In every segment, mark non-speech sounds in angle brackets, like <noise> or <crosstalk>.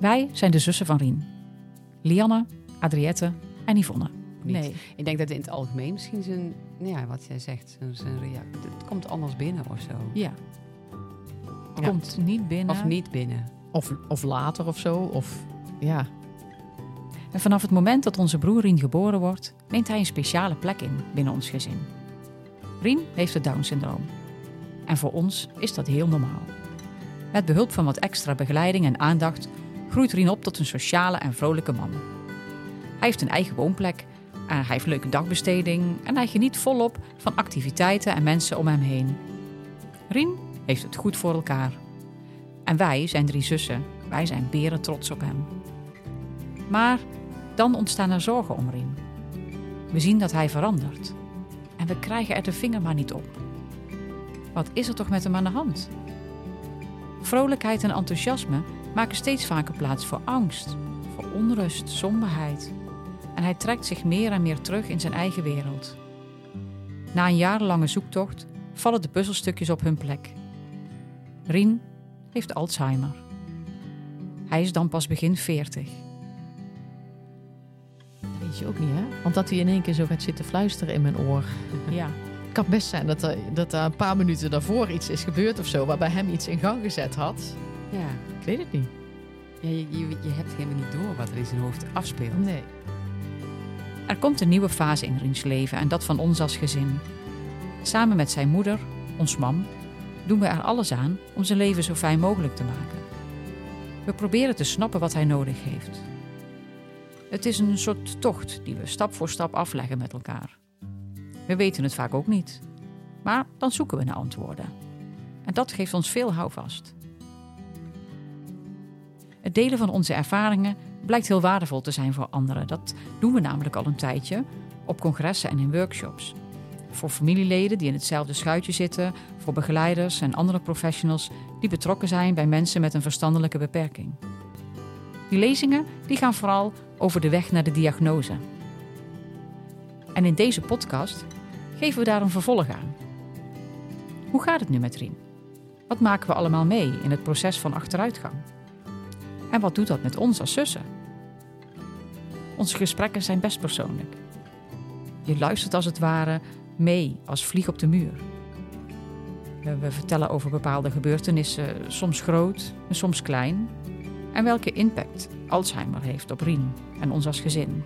Wij zijn de zussen van Rien. Lianne, Adriette en Yvonne. Niet. Nee. Ik denk dat in het algemeen misschien zijn, ja, wat jij zegt, zijn, reactie, het komt anders binnen of zo. Ja. komt niet binnen. Of niet binnen. Of, of later of zo. Of ja. En vanaf het moment dat onze broer Rien geboren wordt, neemt hij een speciale plek in binnen ons gezin. Rien heeft het Down-syndroom. En voor ons is dat heel normaal. Met behulp van wat extra begeleiding en aandacht groeit Rien op tot een sociale en vrolijke man. Hij heeft een eigen woonplek, en hij heeft leuke dagbesteding en hij geniet volop van activiteiten en mensen om hem heen. Rien heeft het goed voor elkaar. En wij zijn drie zussen, wij zijn beren trots op hem. Maar dan ontstaan er zorgen om Rien. We zien dat hij verandert. En we krijgen er de vinger maar niet op. Wat is er toch met hem aan de hand? Vrolijkheid en enthousiasme maken steeds vaker plaats voor angst, voor onrust, somberheid. En hij trekt zich meer en meer terug in zijn eigen wereld. Na een jarenlange zoektocht vallen de puzzelstukjes op hun plek. Rien heeft Alzheimer. Hij is dan pas begin 40. Dat weet je ook niet, hè? Want dat hij in één keer zo gaat zitten fluisteren in mijn oor. <laughs> Ja. Het kan best zijn dat er, dat er een paar minuten daarvoor iets is gebeurd of zo, waarbij hem iets in gang gezet had. Ja, Ik weet het niet. ja je, je, je hebt helemaal niet door wat er in zijn hoofd afspeelt. Nee. Er komt een nieuwe fase in Riens leven en dat van ons als gezin. Samen met zijn moeder, ons mam, doen we er alles aan om zijn leven zo fijn mogelijk te maken. We proberen te snappen wat hij nodig heeft. Het is een soort tocht die we stap voor stap afleggen met elkaar. We weten het vaak ook niet, maar dan zoeken we naar antwoorden. En dat geeft ons veel houvast. Het delen van onze ervaringen blijkt heel waardevol te zijn voor anderen. Dat doen we namelijk al een tijdje op congressen en in workshops. Voor familieleden die in hetzelfde schuitje zitten, voor begeleiders en andere professionals die betrokken zijn bij mensen met een verstandelijke beperking. Die lezingen die gaan vooral over de weg naar de diagnose. En in deze podcast geven we daar een vervolg aan. Hoe gaat het nu met Rien? Wat maken we allemaal mee in het proces van achteruitgang? En wat doet dat met ons als zussen? Onze gesprekken zijn best persoonlijk. Je luistert als het ware mee als vlieg op de muur. We, vertellen over bepaalde gebeurtenissen, soms groot en soms klein. En welke impact Alzheimer heeft op Rien en ons als gezin.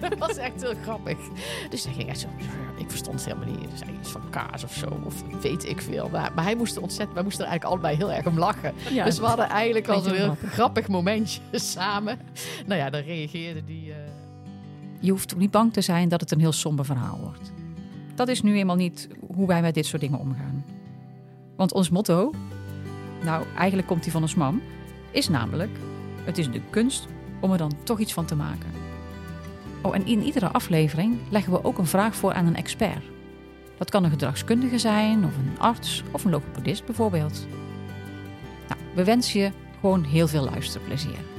<laughs> Dat was echt heel grappig. Dus hij ging echt zo... Ik verstond het helemaal niet. Dus hij iets van kaas of zo. Of weet ik veel. Maar, maar hij moest er ontzettend... Wij moesten er eigenlijk allebei heel erg om lachen. Ja, dus we hadden eigenlijk al zo'n heel grappig. grappig momentje <laughs> samen. Nou ja, dan reageerde die... eh, Je hoeft ook niet bang te zijn dat het een heel somber verhaal wordt. Dat is nu eenmaal niet hoe wij met dit soort dingen omgaan. Want ons motto, nou eigenlijk komt die van ons mam, is namelijk: het is de kunst om er dan toch iets van te maken. Oh, en in iedere aflevering leggen we ook een vraag voor aan een expert. Dat kan een gedragskundige zijn, of een arts, of een logopedist bijvoorbeeld. Nou, we wensen je gewoon heel veel luisterplezier.